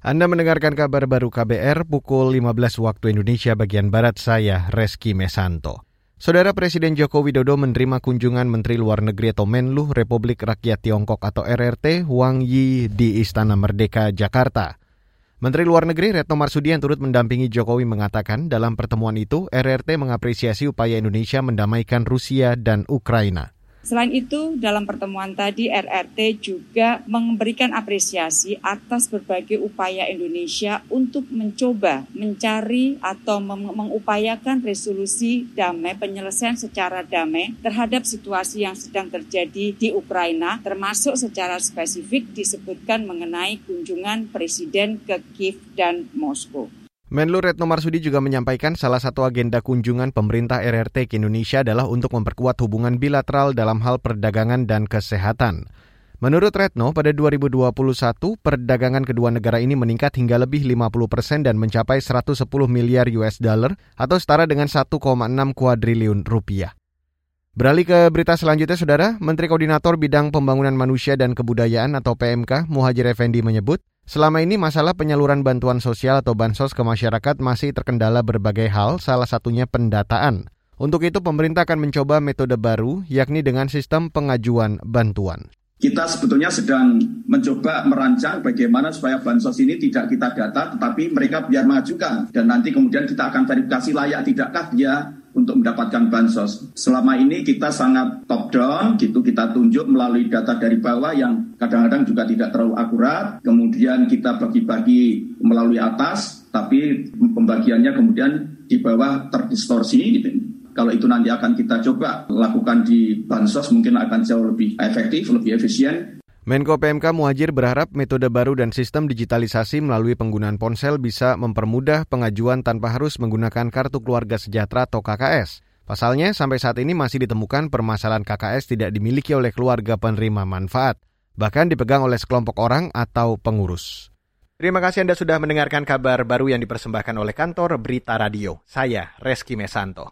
Anda mendengarkan kabar baru KBR pukul 15 waktu Indonesia bagian Barat saya, Reski Mesanto. Saudara Presiden Joko Widodo menerima kunjungan Menteri Luar Negeri atau Menlu Republik Rakyat Tiongkok atau RRT Wang Yi di Istana Merdeka, Jakarta. Menteri Luar Negeri Retno Marsudi yang turut mendampingi Jokowi mengatakan dalam pertemuan itu RRT mengapresiasi upaya Indonesia mendamaikan Rusia dan Ukraina. Selain itu, dalam pertemuan tadi RRT juga memberikan apresiasi atas berbagai upaya Indonesia untuk mencoba mencari atau mengupayakan resolusi damai, penyelesaian secara damai terhadap situasi yang sedang terjadi di Ukraina, termasuk secara spesifik disebutkan mengenai kunjungan Presiden ke Kiev dan Moskow. Menlu Retno Marsudi juga menyampaikan salah satu agenda kunjungan pemerintah RRT ke Indonesia adalah untuk memperkuat hubungan bilateral dalam hal perdagangan dan kesehatan. Menurut Retno, pada 2021 perdagangan kedua negara ini meningkat hingga lebih 50 persen dan mencapai 110 miliar US dollar atau setara dengan 1,6 kuadriliun rupiah. Beralih ke berita selanjutnya, Saudara. Menteri Koordinator Bidang Pembangunan Manusia dan Kebudayaan atau PMK, Muhajir Effendi menyebut, Selama ini masalah penyaluran bantuan sosial atau bansos ke masyarakat masih terkendala berbagai hal, salah satunya pendataan. Untuk itu pemerintah akan mencoba metode baru, yakni dengan sistem pengajuan bantuan kita sebetulnya sedang mencoba merancang bagaimana supaya bansos ini tidak kita data, tetapi mereka biar mengajukan. Dan nanti kemudian kita akan verifikasi layak tidakkah dia untuk mendapatkan bansos. Selama ini kita sangat top down, gitu kita tunjuk melalui data dari bawah yang kadang-kadang juga tidak terlalu akurat. Kemudian kita bagi-bagi melalui atas, tapi pembagiannya kemudian di bawah terdistorsi gitu. Kalau itu nanti akan kita coba lakukan di bansos mungkin akan jauh lebih efektif, lebih efisien. Menko PMK Muhajir berharap metode baru dan sistem digitalisasi melalui penggunaan ponsel bisa mempermudah pengajuan tanpa harus menggunakan kartu keluarga sejahtera atau KKS. Pasalnya, sampai saat ini masih ditemukan permasalahan KKS tidak dimiliki oleh keluarga penerima manfaat, bahkan dipegang oleh sekelompok orang atau pengurus. Terima kasih Anda sudah mendengarkan kabar baru yang dipersembahkan oleh kantor Berita Radio. Saya Reski Mesanto.